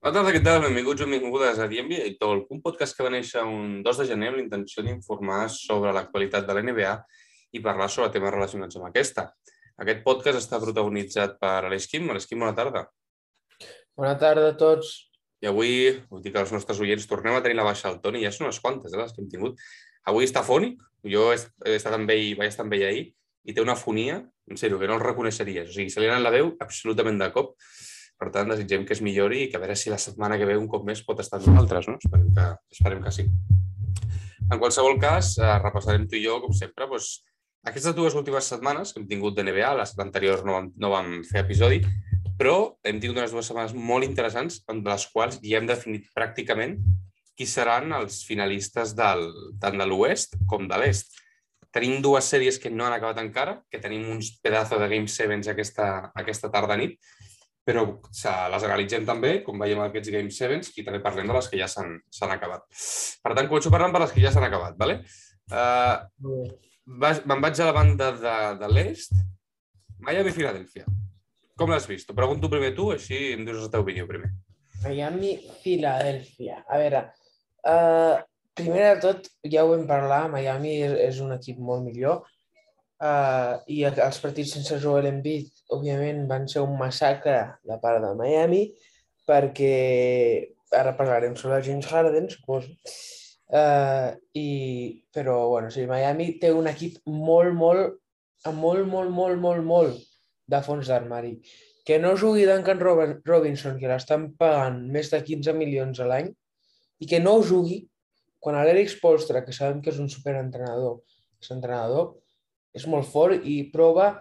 Bona tarda, què tal? Benvinguts o benvingudes a The NBA Talk, un podcast que va néixer un 2 de gener amb l'intenció d'informar sobre l'actualitat de l'NBA i parlar sobre temes relacionats amb aquesta. Aquest podcast està protagonitzat per Aleix Quim. Aleix Quim, bona tarda. Bona tarda a tots. I avui, dir que els nostres oients tornem a tenir la baixa al Toni, ja són unes quantes, eh, les que hem tingut. Avui està fònic, jo he estat amb ell, vaig estar amb ell ahir, i té una fonia, en sèrio, que no el reconeixeries. O sigui, se li ha la veu absolutament de cop per tant, desitgem que es millori i que a veure si la setmana que ve un cop més pot estar amb nosaltres, no? Esperem que, esperem que sí. En qualsevol cas, eh, repassarem tu i jo, com sempre, doncs, aquestes dues últimes setmanes que hem tingut de NBA, les anteriors no vam, no vam fer episodi, però hem tingut unes dues setmanes molt interessants en les quals ja hem definit pràcticament qui seran els finalistes del, tant de l'oest com de l'est. Tenim dues sèries que no han acabat encara, que tenim uns pedazos de Game Sevens aquesta, aquesta tarda nit, però les analitzem també, com veiem aquests Game Sevens, i també parlem de les que ja s'han acabat. Per tant, començo parlant per les que ja s'han acabat, ¿vale? Uh, me'n vaig a la banda de, de l'est, Miami-Filadèlfia. Com l'has vist? pregunto primer tu, així em dius la teva opinió primer. Miami-Filadèlfia. A veure, uh, primer de tot, ja ho vam parlar, Miami és, és un equip molt millor, Uh, I els partits sense Joel Embiid, òbviament, van ser un massacre de part de Miami, perquè ara parlarem sobre James Harden, suposo. Uh, i, però, bueno, sí, Miami té un equip molt, molt, molt, molt, molt, molt, molt de fons d'armari. Que no jugui Duncan Robinson, que l'estan pagant més de 15 milions a l'any, i que no jugui quan l'Eric Spolstra, que sabem que és un superentrenador, és entrenador, és molt fort i prova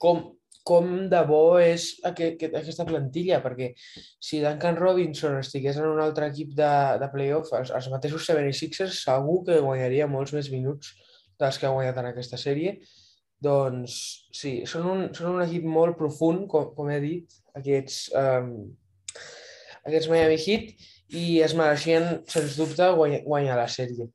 com, com de bo és aquest, aquesta plantilla, perquè si Duncan Robinson estigués en un altre equip de, de playoff, els, els mateixos 76ers segur que guanyaria molts més minuts dels que ha guanyat en aquesta sèrie. Doncs sí, són un, són un equip molt profund, com, com he dit, aquests, um, aquests Miami Heat, i es mereixien, sens dubte, guanyar, guanyar la sèrie.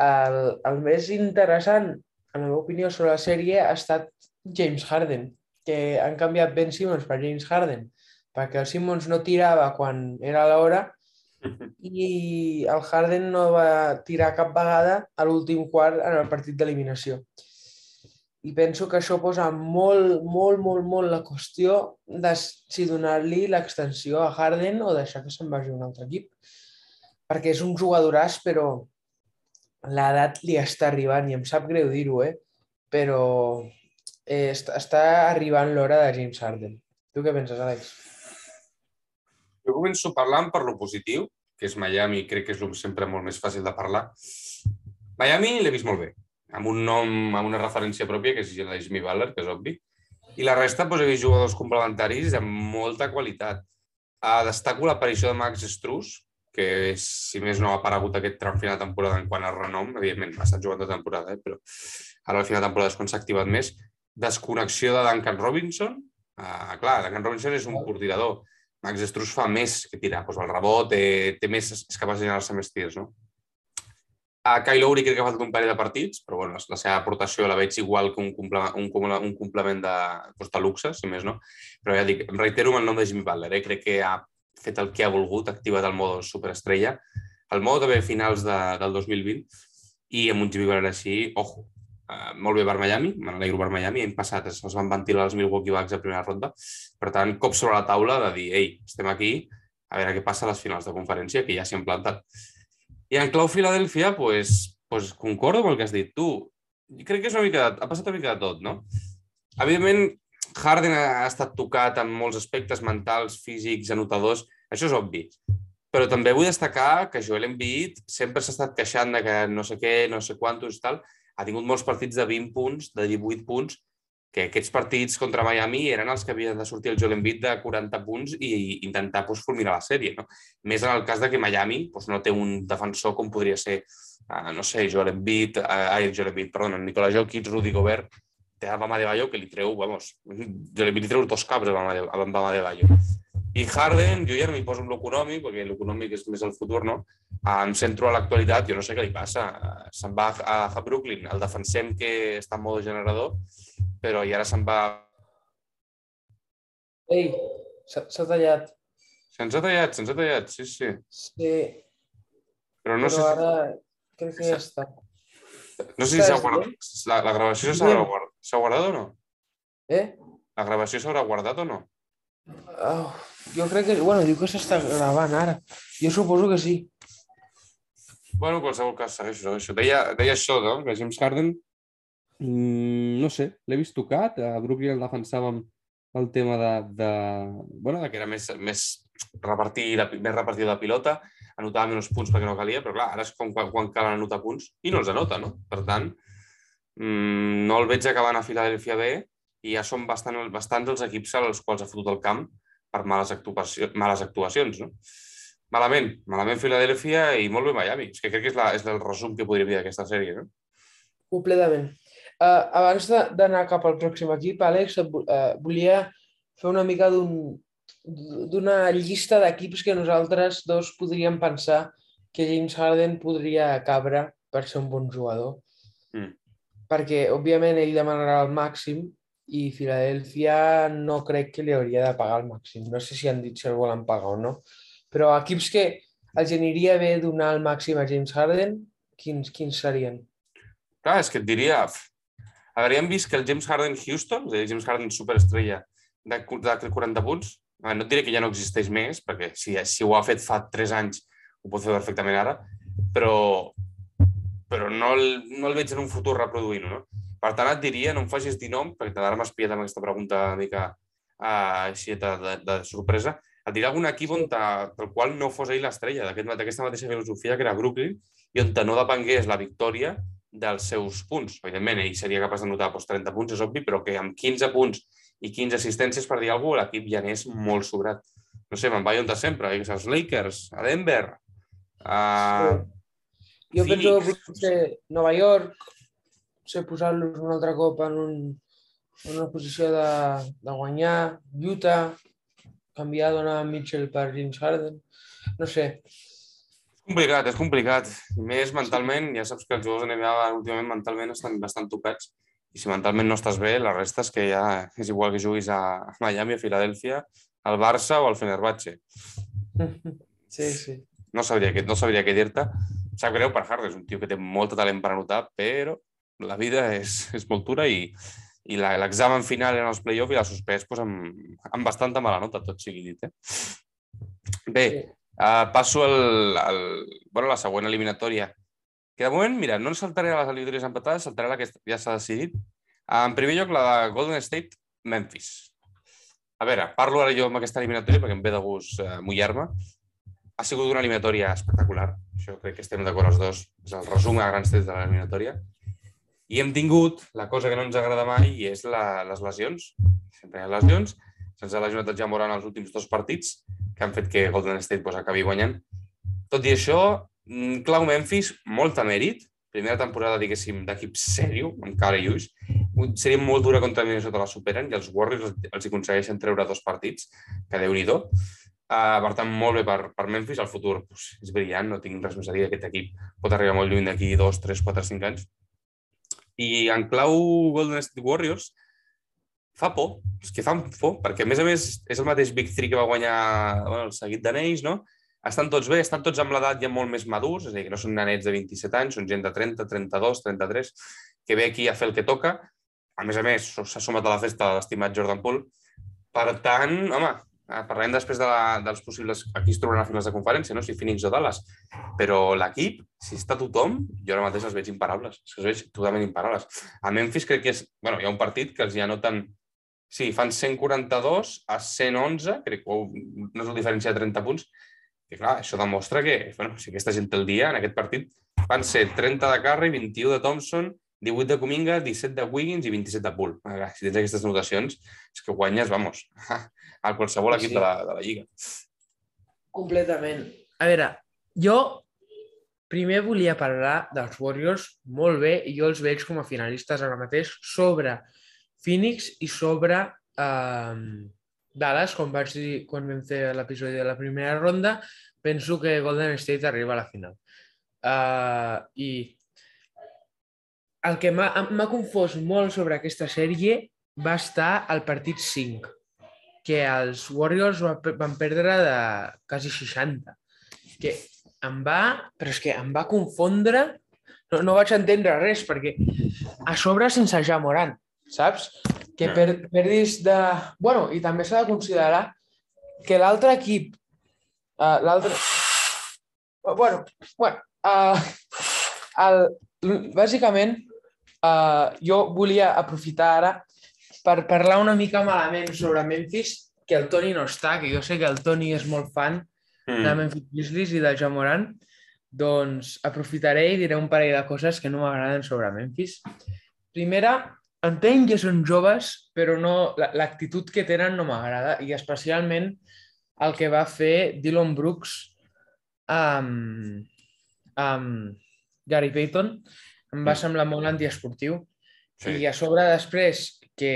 El, el més interessant en la meva opinió sobre la sèrie ha estat James Harden, que han canviat Ben Simmons per James Harden, perquè el Simmons no tirava quan era l'hora i el Harden no va tirar cap vegada a l'últim quart en el partit d'eliminació. I penso que això posa molt, molt, molt, molt la qüestió de si donar-li l'extensió a Harden o deixar que se'n vagi a un altre equip. Perquè és un jugadoràs, però l'edat li està arribant, i em sap greu dir-ho, eh? però eh, està arribant l'hora de James Harden. Tu què penses, Àlex? Jo començo parlant per lo positiu, que és Miami, crec que és sempre molt més fàcil de parlar. Miami l'he vist molt bé, amb un nom, amb una referència pròpia, que és Jimmy Butler, que és obvi, i la resta doncs, he vist jugadors complementaris amb molta qualitat. Uh, destaco l'aparició de Max Struz, que si més no ha aparegut aquest tram final de temporada en quant a renom, evidentment ha estat jugant de temporada, eh? però ara al final de temporada és quan s'ha activat més. Desconnexió de Duncan Robinson. Uh, clar, Duncan Robinson és un portirador. Max Struz fa més que tirar, doncs el rebot, té, té més, és capaç de generar-se més tirs, no? A Kyle Lowry crec que ha fet un parell de partits, però bueno, la seva aportació la veig igual que un complement, un, un complement de, doncs, de luxe, si més no. Però ja dic, em reitero amb el nom de Jimmy Butler, eh? crec que ha fet el que ha volgut, activat el modo superestrella. El modo també finals de, del 2020 i amb un Jimmy Butler així, ojo, uh, molt bé per Miami, me n'alegro per Miami, hem passat, es, es van ventilar els Milwaukee Bucks a primera ronda, per tant, cop sobre la taula de dir, ei, estem aquí, a veure què passa a les finals de conferència, que ja s'hi han plantat. I en clau Filadèlfia, pues, pues concordo amb el que has dit tu. Crec que és una mica, ha passat una mica de tot, no? Evidentment, Harden ha estat tocat en molts aspectes mentals, físics, anotadors, això és obvi. Però també vull destacar que Joel Embiid sempre s'ha estat queixant de que no sé què, no sé quantos i tal, ha tingut molts partits de 20 punts, de 18 punts, que aquests partits contra Miami eren els que havien de sortir el Joel Embiid de 40 punts i intentar pues, fulminar la sèrie. No? Més en el cas de que Miami pues, no té un defensor com podria ser, uh, no sé, Joel Embiid, uh, ai, Joel Embiid, perdona, Nicola Jokic, Rudy Gobert, té a Bama de Bayo que li treu, vamos, jo li treu dos caps a Bama de, a Bama de Bayo. I Harden, jo ja no m'hi poso amb l'econòmic, perquè l'econòmic és més el futur, no? Em centro a l'actualitat, jo no sé què li passa. Se'n va a, a Brooklyn, el defensem que està en modo generador, però i ara se'n va... Ei, s'ha tallat. Se'ns ha tallat, se'ns ha tallat, sí, sí. Sí, Però no però sé, ara crec que ja està. no sé si s'ha guardat. La, la gravació s'ha Bien. guardat, s'ha guardat o no? Eh? La gravació s'haurà guardat o no? Oh, jo crec que... Bueno, diu que s'està gravant ara. Jo suposo que sí. Bueno, en qualsevol cas, segueixo, segueixo. Deia, deia això, no? Que James Harden, mm, no sé, l'he vist tocat. A Brooklyn el defensàvem el tema de, de, bueno, de que era més, més, repartir, més repartir la pilota, anotava menys punts perquè no calia, però clar, ara és com quan, quan cal anotar punts i no els anota, no? Per tant, mm, no el veig acabant a Filadèlfia bé i ja són bastant, bastants els equips als quals ha fotut el camp per males, males actuacions, no? Malament, malament Filadèlfia i molt bé Miami. És que crec que és, la, és el resum que podria dir d'aquesta sèrie, no? Completament. Uh, abans d'anar cap al pròxim equip, Àlex, et uh, volia fer una mica d'un- d'una llista d'equips que nosaltres dos podríem pensar que James Harden podria cabre per ser un bon jugador. Mm. Perquè, òbviament, ell demanarà el màxim i Filadèlfia no crec que li hauria de pagar el màxim. No sé si han dit si el volen pagar o no. Però equips que els aniria bé donar el màxim a James Harden, quins, quins serien? Clar, és que et diria... hem vist que el James Harden Houston, dir, James Harden superestrella de, de 40 punts, no et diré que ja no existeix més, perquè si, si ho ha fet fa 3 anys ho pot fer perfectament ara, però, però no, el, no el veig en un futur reproduint-ho, no? Per tant, et diria, no em facis dir nom, perquè m'has pillat amb aquesta pregunta una mica uh, així de, de, de sorpresa, et diré algun equip on pel qual no fos ell l'estrella, d'aquest- d'aquesta mateixa filosofia que era Brooklyn, i on no depengués la victòria dels seus punts. Evidentment, ell seria capaç d'anotar doncs, 30 punts, és obvi, però que amb 15 punts i 15 assistències, per dir alguna cosa, l'equip ja n'és molt sobrat. No sé, me'n vaig on de sempre, eh, els Lakers, a Denver, a... Jo penso que Phoenix. potser Nova York, potser posar-los un altre cop en, un, en una posició de, de guanyar, Utah, canviar Donovan Mitchell per James Harden, no sé. És complicat, és complicat. I més mentalment, ja saps que els jugadors de NBA últimament mentalment estan bastant tocats. I si mentalment no estàs bé, la resta és que ja és igual que juguis a Miami, a Filadèlfia, al Barça o al Fenerbahce. Sí, sí. No sabria, no sabria què dir-te. Sap greu per Harden, és un tio que té molt de talent per anotar, però la vida és, és molt dura i, i la- l'examen final en els play-offs i l'ha suspès pues, amb, amb bastanta mala nota, tot sigui dit. Eh? Bé, uh, passo al, al, bueno, a la següent eliminatòria. Que de moment, mira, no ens saltaré a les eliminatòries empatades, saltaré a la que ja s'ha decidit. En primer lloc, la de Golden State, Memphis. A veure, parlo ara jo amb aquesta eliminatòria perquè em ve de gust uh, mullar-me. Ha sigut una eliminatòria espectacular. Això crec que estem d'acord els dos. És el resum a grans trets de l'eliminatòria. I hem tingut la cosa que no ens agrada mai i és la, les lesions. Sempre hi ha lesions. Se'ns ha lesionat el Jamoran els últims dos partits que han fet que Golden State pues, acabi guanyant. Tot i això, mm, clau Memphis, molt a mèrit. Primera temporada, diguéssim, d'equip sèrio, amb cara i ulls. Seria molt dura contra Minnesota la superen i els Warriors els, hi aconsegueixen treure dos partits, que déu nhi Uh, per tant, molt bé per, per Memphis. El futur pues, és brillant, no tinc res més a dir. Aquest equip pot arribar molt lluny d'aquí dos, tres, quatre, cinc anys. I en clau Golden State Warriors, fa por, és que fan por, perquè a més a més és el mateix Big Three que va guanyar bueno, el seguit d'anells, no? Estan tots bé, estan tots amb l'edat ja molt més madurs, és a dir, que no són nanets de 27 anys, són gent de 30, 32, 33, que ve aquí a fer el que toca. A més a més, s'ha sumat a la festa l'estimat Jordan Poole. Per tant, home, parlarem després de la, dels possibles... Aquí es trobaran a finals de conferència, no? si Phoenix o Dallas. Però l'equip, si està tothom, jo ara mateix els veig imparables. És que els veig totalment imparables. A Memphis crec que és... bueno, hi ha un partit que els hi anoten Sí, fan 142 a 111, crec que no és la diferència de 30 punts. I clar, això demostra que bueno, si aquesta gent el dia, en aquest partit van ser 30 de Curry, 21 de Thompson, 18 de Kuminga, 17 de Wiggins i 27 de Poole. Ah, Si tens aquestes anotacions, és que guanyes, vamos, a qualsevol equip Sí. de, la, de la Lliga. Completament. A veure, jo primer volia parlar dels Warriors molt bé i jo els veig com a finalistes ara mateix sobre Phoenix i sobre eh, Dallas, com vaig dir quan vam fer l'episodi de la primera ronda, penso que Golden State arriba a la final. Uh, I el que m'ha confós molt sobre aquesta sèrie va estar al partit 5. que els Warriors van perdre de quasi 60. Que em va, però és que em va confondre, no, no vaig entendre res, perquè a sobre sense Jamoran, saps? Que per, perdis de... Bueno, i també s'ha de considerar que l'altre equip, uh, l'altre... Bueno, bueno, uh, el, bàsicament, uh, jo volia aprofitar ara per parlar una mica malament sobre Memphis, que el Toni no està, que jo sé que el Toni és molt fan mm. de Memphis Grizzlies i de Jamoran, doncs aprofitaré i diré un parell de coses que no m'agraden sobre Memphis. Primera, entenc que són joves, però no l'actitud que tenen no m'agrada, i especialment el que va fer Dylan Brooks amb, amb Gary Payton em va semblar molt antiesportiu. Sí. I a sobre després que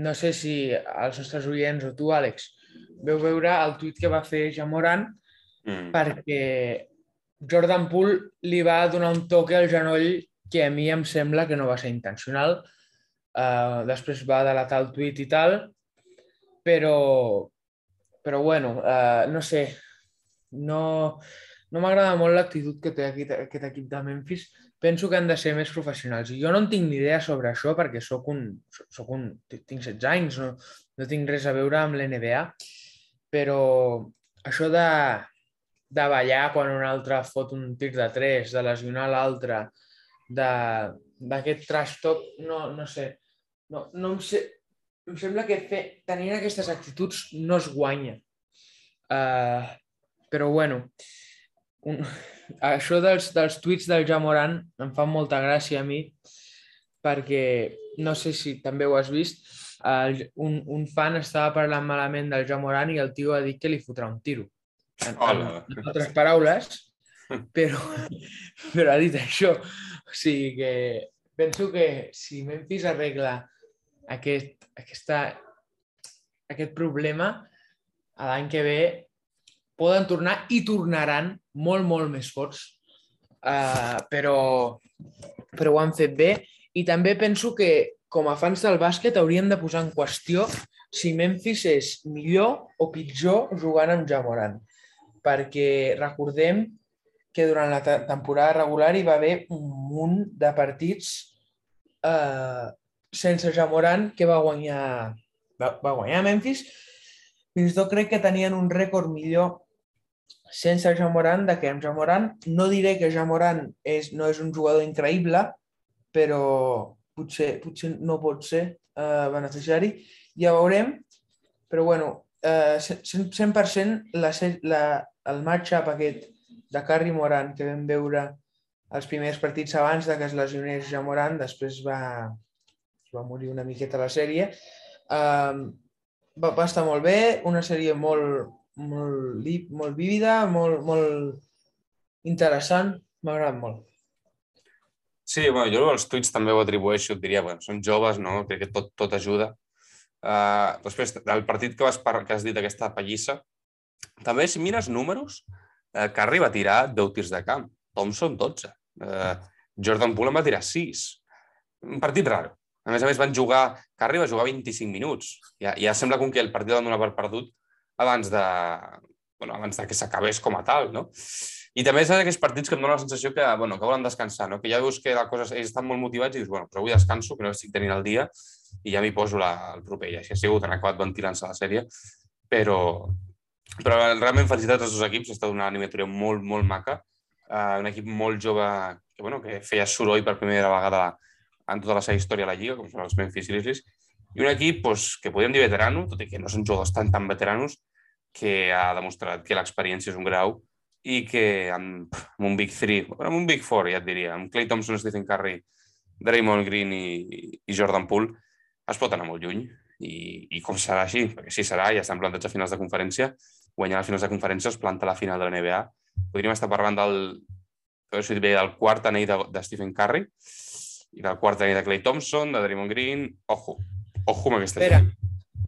no sé si els nostres oients o tu, Àlex, veu veure el tuit que va fer Jamoran mm. perquè Jordan Poole li va donar un toque al genoll que a mi em sembla que no va ser intencional. Uh, després va delatar el tuit i tal, però, però bueno, uh, no sé, no, no m'agrada molt l'actitud que té aquest, aquest equip de Memphis. Penso que han de ser més professionals. Jo no en tinc ni idea sobre això perquè sóc un, sóc un, tinc 16 anys, no, no tinc res a veure amb l'NBA, però això de, de ballar quan un altre fot un tir de 3, de lesionar l'altre, d'aquest trash talk, no, no sé, no, no em, sé, em sembla que fer, tenint aquestes actituds no es guanya. Uh, però bueno, un, això dels, dels tuits del Jamoran em fa molta gràcia a mi perquè no sé si també ho has vist, el, un, un fan estava parlant malament del Jamoran i el tio ha dit que li fotrà un tiro. En, en, en altres paraules, però, però ha dit això. O sigui que penso que si Memphis arregla aquest, aquesta, aquest problema, l'any que ve poden tornar i tornaran molt, molt més forts. Uh, però, però ho han fet bé i també penso que com a fans del bàsquet hauríem de posar en qüestió si Memphis és millor o pitjor jugant amb Jamoran. Perquè recordem que durant la temporada regular hi va haver un munt de partits eh, sense Jamoran que va guanyar, va, va guanyar Memphis. Fins i tot crec que tenien un rècord millor sense Jamoran, de que amb Jamoran no diré que Jamoran és, no és un jugador increïble, però potser, potser no pot ser eh, beneficiari. Ja veurem, però bueno, eh, 100% la, la, el match-up aquest de Carri Moran que vam veure els primers partits abans de que es lesionés Jamoran, després va, va morir una miqueta la sèrie, eh, va, va estar molt bé, una sèrie molt, molt, molt vívida, molt, molt interessant, m'ha agradat molt. Sí, bueno, jo els tuits també ho atribueixo, et diria, bueno, són joves, no? Crec que tot, tot ajuda. Uh, després, del partit que, vas que has dit, aquesta pallissa, també si mires números, uh, Carri va tirar 10 tirs de camp, Thompson 12, uh, Jordan Poole va tirar 6. Un partit raro. A més a més, van jugar... Carri va jugar 25 minuts. Ja, ja sembla com que el partit el donar per perdut abans de, bueno, abans de que s'acabés com a tal, no? I també és d'aquests partits que em dona la sensació que, bueno, que volen descansar, no? que ja veus que la cosa, ells estan molt motivats i dius, bueno, però avui descanso, que no estic tenint el dia, i ja m'hi poso la, el proper. I així ha sigut, han acabat ventilant-se la sèrie, però, però realment felicitats als dos equips, estat una animatura molt, molt maca, uh, un equip molt jove que, bueno, que feia soroll per primera vegada en tota la seva història a la Lliga, com són els Memphis Grizzlies, i un equip pues, que podríem dir veterano, tot i que no són jugadors tan, tan veteranos, que ha demostrat que l'experiència és un grau i que amb, amb un Big 3, amb un Big 4, ja et diria, amb Clay Thompson, Stephen Curry, Draymond Green i, i Jordan Poole, es pot anar molt lluny. I, i com serà així? Perquè si serà, ja estan plantats a finals de conferència, guanyar les finals de conferència es planta la final de la NBA. Podríem estar parlant del, bé, del quart anell de, de Stephen Curry i del quart anell de Clay Thompson, de Draymond Green... Ojo, ojo amb aquesta Espera, gent.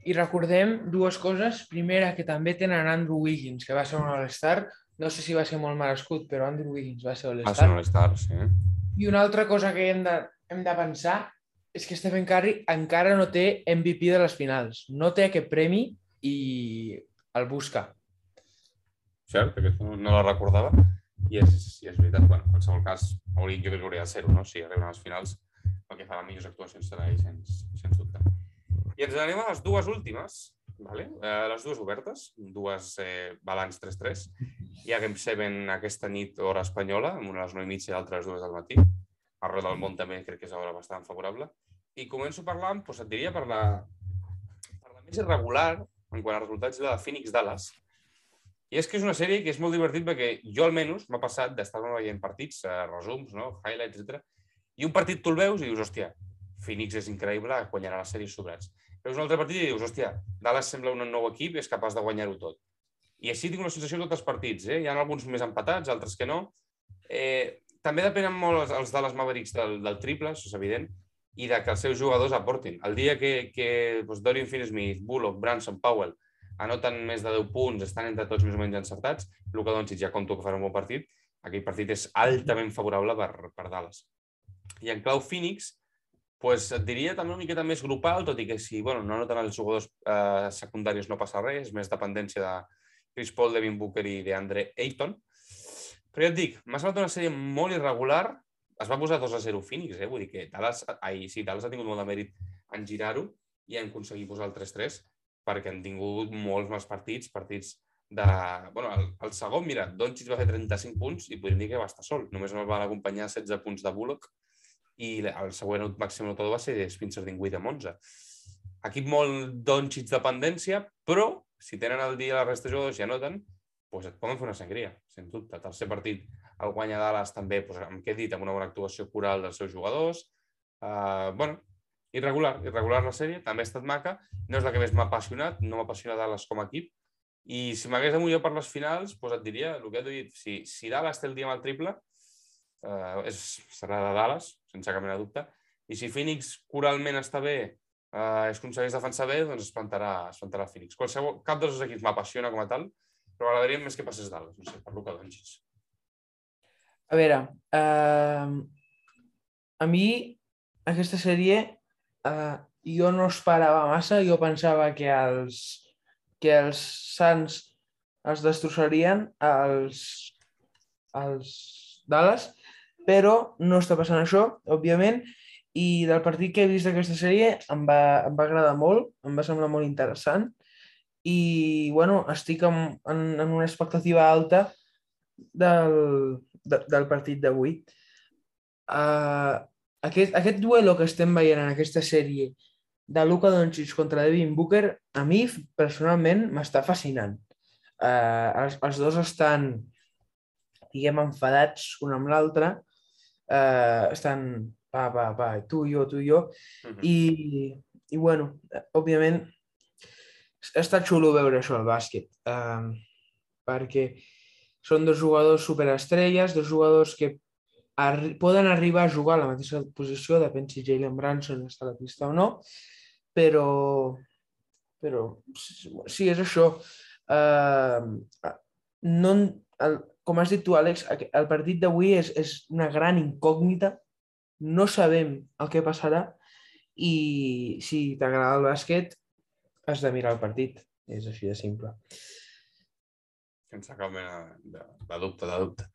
I recordem dues coses. Primera, que també tenen Andrew Wiggins, que va ser un All-Star. No sé si va ser molt merescut, però Andrew Wiggins va ser All-Star. Va ser All-Star, sí. I una altra cosa que hem de, hem de pensar és que Stephen Curry encara no té MVP de les finals. No té aquest premi i el busca. Cert, aquest no, no la recordava. I és, i és veritat, bueno, en qualsevol cas, hauria, jo crec que hauria de ser-ho, no? Si arriben a les finals, el que farà millors actuacions serà ell, sens, sens dubte. I ens anem a les dues últimes, vale? eh, les dues obertes, dues eh, balanç 3-3. Hi ha Game 7 aquesta nit, hora espanyola, amb una a les 9 i mitja i l'altra a les 2 del matí. Arreu del món també crec que és hora bastant favorable. I començo parlant, doncs et diria, per la, per la més irregular, en quant a resultats, de Phoenix Dallas. I és que és una sèrie que és molt divertit perquè jo almenys m'ha passat d'estar veient partits, eh, resums, no? highlights, etc. I un partit tu el veus i dius, hòstia, Phoenix és increïble, guanyarà la sèrie sobrats. Veus un altre partit i dius, hòstia, Dallas sembla un nou equip i és capaç de guanyar-ho tot. I així tinc una sensació de tots els partits. Eh? Hi ha alguns més empatats, altres que no. Eh, també depenen molt els, els Dallas Mavericks del, del triple, això és evident, i de que els seus jugadors aportin. El dia que, que doncs, Dorian Finney-Smith, Bullock, Branson, Powell anoten més de 10 punts, estan entre tots més o menys encertats, Luka Doncic ja conto que farà un bon partit, aquell partit és altament favorable per, per Dallas. I en clau Phoenix, pues, et diria també una miqueta més grupal, tot i que si bueno, no noten els jugadors eh, secundaris no passa res, més dependència de Chris Paul, Devin Booker i d'Andre Ayton. Però ja et dic, m'ha semblat una sèrie molt irregular, es va posar 2 a 0 Phoenix, eh? vull dir que Dallas, ai, sí, Dallas ha tingut molt de mèrit en girar-ho i en aconseguir posar el 3-3 perquè han tingut molts mals partits, partits de... Bueno, el, el segon, mira, Doncic va fer 35 punts i podríem dir que va estar sol. Només el van acompanyar 16 punts de Bullock i el següent màxim notador va ser Spencer Dinwiddie amb 11. Equip molt Doncic dependència, però si tenen el dia la resta de jugadors i anoten, doncs et poden fer una sangria, sens dubte. Tercer partit el guanya Dallas també, doncs, amb què he dit, amb una bona actuació coral dels seus jugadors. Uh, bueno, irregular, irregular la sèrie, també ha estat maca, no és la que més m'ha apassionat, no m'ha apassionat Dallas com a equip, i si m'hagués de mullar per les finals, doncs et diria el que he dit, si, si Dallas té el dia amb el triple, eh, és, serà de Dallas, sense cap mena de dubte, i si Phoenix coralment està bé, eh, es aconsegueix defensar bé, doncs es plantarà, es plantarà Phoenix. Qualsevol, cap dels dos equips m'apassiona com a tal, però m'agradaria més que passés Dallas, no sé, per Luka Doncic. A veure, uh, a mi aquesta sèrie uh, jo no esperava massa, jo pensava que els, que els Sants es destrossarien als, als Dallas, però no està passant això, òbviament, i del partit que he vist d'aquesta sèrie em va, em va agradar molt, em va semblar molt interessant i, bueno, estic en, en, en una expectativa alta del, de, del partit d'avui. Uh, aquest, aquest duelo que estem veient en aquesta sèrie de Luka Doncic contra Devin Booker, a mi personalment m'està fascinant. Uh, els, els dos estan, diguem, enfadats un amb l'altre, uh, estan pa, pa, pa, tu i jo, tu i jo, uh -huh. i, i bueno, òbviament està xulo veure això al bàsquet, uh, perquè són dos jugadors superestrelles, dos jugadors que arri poden arribar a jugar a la mateixa posició, depèn si Jalen Branson està a la pista o no, però, però sí, és això. Uh, no, el, com has dit tu, Àlex, el partit d'avui és, és una gran incògnita. No sabem el que passarà i si t'agrada el bàsquet has de mirar el partit. És així de simple sense cap mena de, de dubte, de dubte.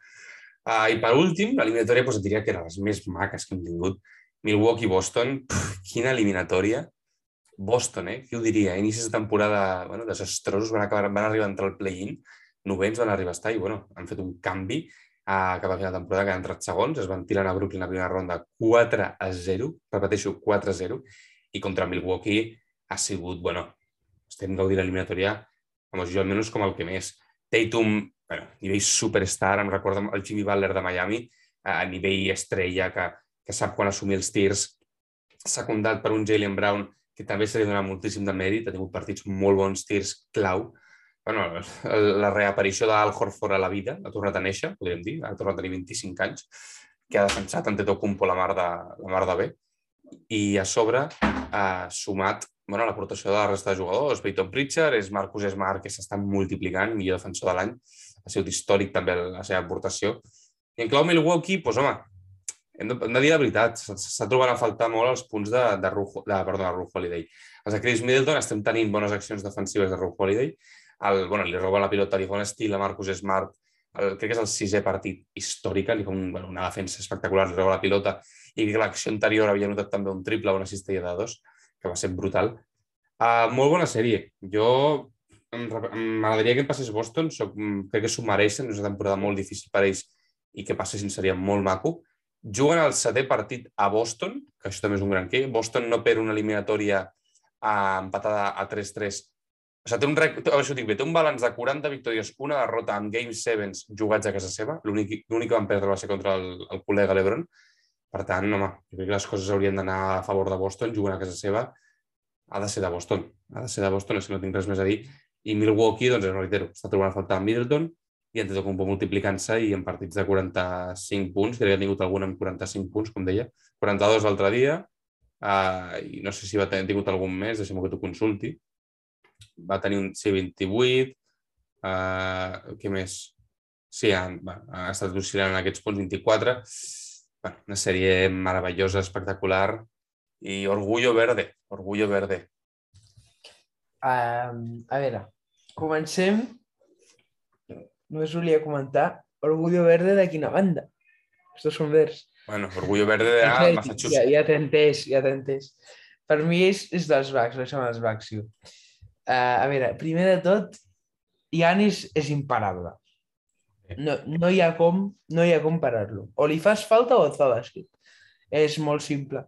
Uh, I per últim, l'eliminatòria et diria que era les més maques que hem tingut. Milwaukee-Boston, quina eliminatòria. Boston, eh? Qui ho diria? Inicis de temporada bueno, desastrosos, van, acabar, van arribar a entrar al play-in, novens van arribar a estar i bueno, han fet un canvi a cap a final de temporada que han entrat segons, es van tirar a Brooklyn la primera ronda 4 a 0, repeteixo, 4 a 0, i contra Milwaukee ha sigut, bueno, estem gaudint l'eliminatòria, jo almenys com el que més. Tatum, bueno, nivell superstar, em recorda el Jimmy Butler de Miami, a nivell estrella, que, que sap quan assumir els tirs, secundat per un Jalen Brown, que també se li dona moltíssim de mèrit, ha tingut partits molt bons tirs clau. Bueno, la reaparició d'Al Horford a la vida, ha tornat a néixer, podríem dir, ha tornat a tenir 25 anys, que ha defensat Antetokounmpo la mar de, la mar de bé, i a sobre ha sumat bueno, l'aportació de la resta de jugadors. Peyton Pritchard, és Marcus Smart, que s'està multiplicant, millor defensor de l'any. Ha sigut històric també la seva aportació. I en clau Milwaukee, doncs, home, hem de, hem de dir la veritat, s'està trobant a faltar molt els punts de, de, Rujo, de, perdó, de Ruth Holiday. Els de Chris Middleton estem tenint bones accions defensives de Ruth Holiday. El, bueno, li roba la pilota, li fa un estil a Marcus Smart, el, crec que és el sisè partit històric, li fa un, bueno, una defensa espectacular, li roba la pilota, i l'acció anterior havia notat també un triple una cistella de dos, que va ser brutal. Uh, molt bona sèrie. Jo m'agradaria que em passés Boston, soc, crec que s'ho mereixen, és una temporada molt difícil per ells i que passessin seria molt maco. Juguen el setè partit a Boston, que això també és un gran què. Boston no perd una eliminatòria uh, empatada a 3-3. O sigui, té un, rec... això dic bé, té un balanç de 40 victòries, una derrota amb Game 7 jugats a casa seva. L'únic que van perdre va ser contra el, el col·lega LeBron. Per tant, home, jo crec que les coses haurien d'anar a favor de Boston, jugant a casa seva. Ha de ser de Boston. Ha de ser de Boston, si no tinc res més a dir. I Milwaukee, doncs, reitero, està trobant a faltar Middleton i Antetokounmpo multiplicant-se i en partits de 45 punts, crec que ha tingut algun amb 45 punts, com deia, 42 l'altre dia, uh, i no sé si va tenir tingut algun més, deixem que t'ho consulti. Va tenir un C28, uh, què més? Sí, ha, va, ha estat oscil·lant en aquests punts 24. Bueno, una sèrie meravellosa, espectacular i orgullo verde, orgullo verde. Um, a veure, Comencem, només volia comentar, Orgullo Verde de quina banda? Estos són verds. Bueno, Orgullo Verde de ah, Massachusetts. Ja, ja t'he entès, ja t'he entès. Per mi és, és dels Bucks, deixa'm els Bucks, sí. Uh, a veure, primer de tot, Yanis és imparable. No, no hi ha com, no hi ha com parar-lo. O li fas falta o et fa bàsquet. És molt simple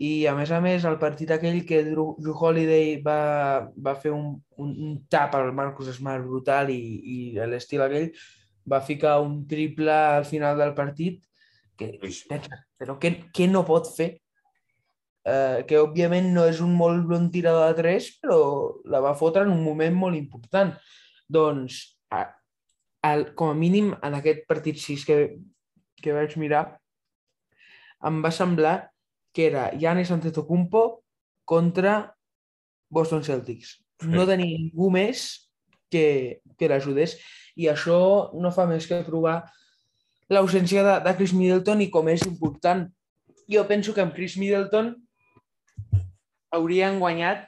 i a més a més el partit aquell que Drew, Holiday va, va fer un, un, un tap al Marcus Smart brutal i, i l'estil aquell va ficar un triple al final del partit que, però què, què no pot fer? Uh, que òbviament no és un molt bon tirador de tres, però la va fotre en un moment molt important. Doncs, a, a, com a mínim, en aquest partit 6 que, que vaig mirar, em va semblar que era Giannis Antetokounmpo contra Boston Celtics. No tenia ningú més que, que l'ajudés i això no fa més que provar l'ausència de, de Chris Middleton i com és important. Jo penso que amb Chris Middleton haurien guanyat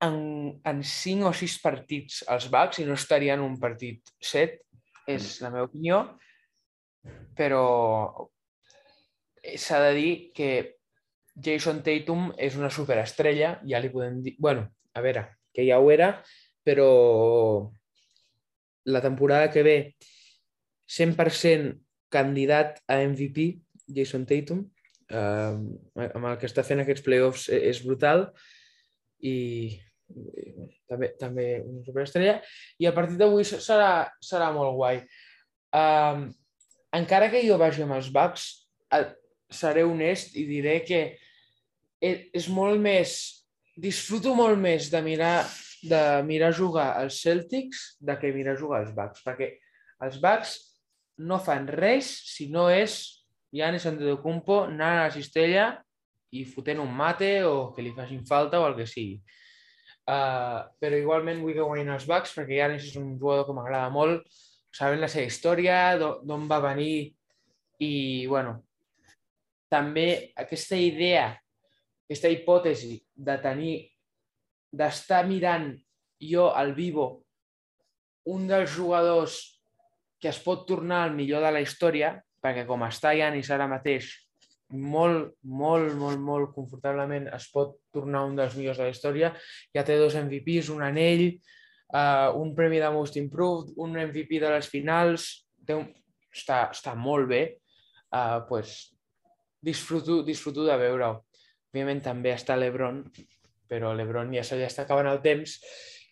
en, en 5 o 6 partits els Bucks i no estarien en un partit 7, és la meva opinió, però s'ha de dir que Jason Tatum és una superestrella, ja li podem dir... bueno, a veure, que ja ho era, però la temporada que ve 100% candidat a MVP, Jason Tatum, eh, amb el que està fent aquests playoffs e-, és brutal i també, també una superestrella. I el partit d'avui serà, serà molt guai. Um, encara que jo vagi amb els Bucks, seré honest i diré que e, és molt més... Disfruto molt més de mirar, de mirar jugar els Celtics de que mirar jugar els Bucks, perquè els Bucks no fan res si no és Giannis Antetokounmpo anant a la cistella i fotent un mate o que li facin falta o el que sigui. Uh, però igualment vull que guanyin els Bucks perquè Giannis és un jugador que m'agrada molt, saben la seva història, d'on va venir i, bueno, també aquesta idea, aquesta hipòtesi de tenir, d'estar mirant jo al vivo un dels jugadors que es pot tornar el millor de la història, perquè com està Janis ara mateix, molt, molt, molt, molt confortablement es pot tornar un dels millors de la història. Ja té dos MVPs, un anell, uh, un premi de Most Improved, un MVP de les finals, té un... està, està molt bé. Uh, pues, disfruto, disfruto de veure-ho. Òbviament també està l'Ebron, però l'Ebron ja se li està acabant el temps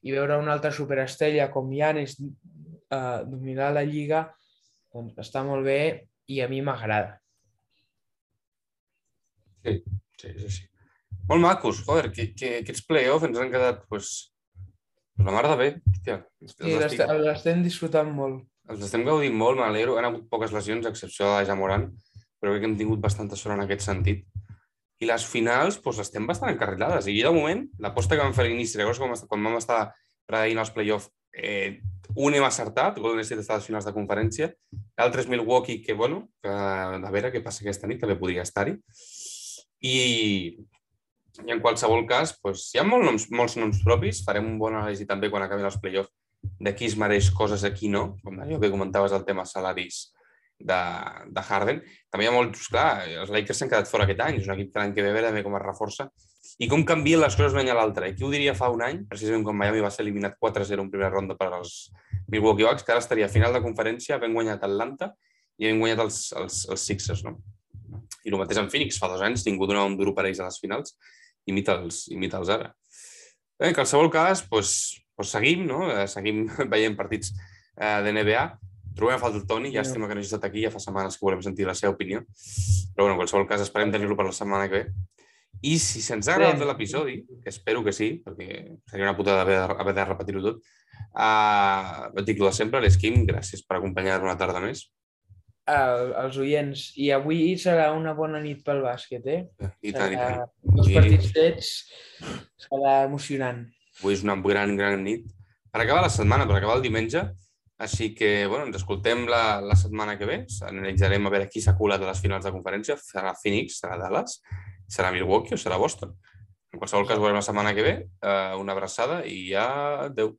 i veure una altra superestrella com Janis uh, dominar la Lliga doncs està molt bé i a mi m'agrada. Sí, sí, sí, sí. Molt macos, joder, que, que aquests play-off ens han quedat, pues, la mar de bé. Hòstia, sí, l'estem disfrutant molt. Els estem gaudint molt, m'alegro. Han hagut poques lesions, a excepció de la Jamoran, però crec que hem tingut bastanta sort en aquest sentit. I les finals doncs, estem bastant encarrilades. I de moment, l'aposta que vam fer a l'inici, llavors quan, quan vam estar predeint els play-off, eh, un hem acertat, Golden State està a les finals de conferència, l'altre és Milwaukee, que, bueno, que, a veure què passa aquesta nit, també podria estar-hi. I, I en qualsevol cas, doncs, hi ha molts noms, molts noms propis, farem un bon anàlisi també quan acabin els play-offs de qui es mereix coses, aquí no, com allò que comentaves el tema salaris de, de Harden. També hi ha molts, clar, els Lakers s'han quedat fora aquest any, és un equip que l'any que ve també com es reforça. I com canvien les coses d'un any a l'altre. I qui ho diria fa un any, precisament quan Miami va ser eliminat 4-0 en primera ronda per als Milwaukee Bucks, que ara estaria a final de conferència, ben guanyat Atlanta i ben guanyat els, els, els Sixers, no? I el mateix en Phoenix, fa dos anys, ningú donava un duro per ells a les finals, imita'ls imita ara. Bé, en qualsevol cas, doncs, doncs seguim, no? Eh, seguim veient partits eh, de NBA. Trobem a falta el Toni, llàstima que no hagi estat aquí, ja fa setmanes que volem sentir la seva opinió. Però bueno, en qualsevol cas esperem tenir-lo per la setmana que ve. I si se'ns ha agradat l'episodi, que espero que sí, perquè seria una putada haver, haver de repetir-ho tot, uh, et dic de sempre, l'Esquim, gràcies per acompanyar-me una tarda més. Uh, els oients. I avui serà una bona nit pel bàsquet, eh? I tant, i tant. Els partits fets serà emocionant. Avui és una gran, gran nit. Per acabar la setmana, per acabar el diumenge, així que, bueno, ens escoltem la, la setmana que ve. Analitzarem a veure qui s'ha colat a les finals de conferència. Serà Phoenix, serà Dallas, serà Milwaukee o serà Boston. En qualsevol cas, veurem la setmana que ve. Uh, una abraçada i ja adeu.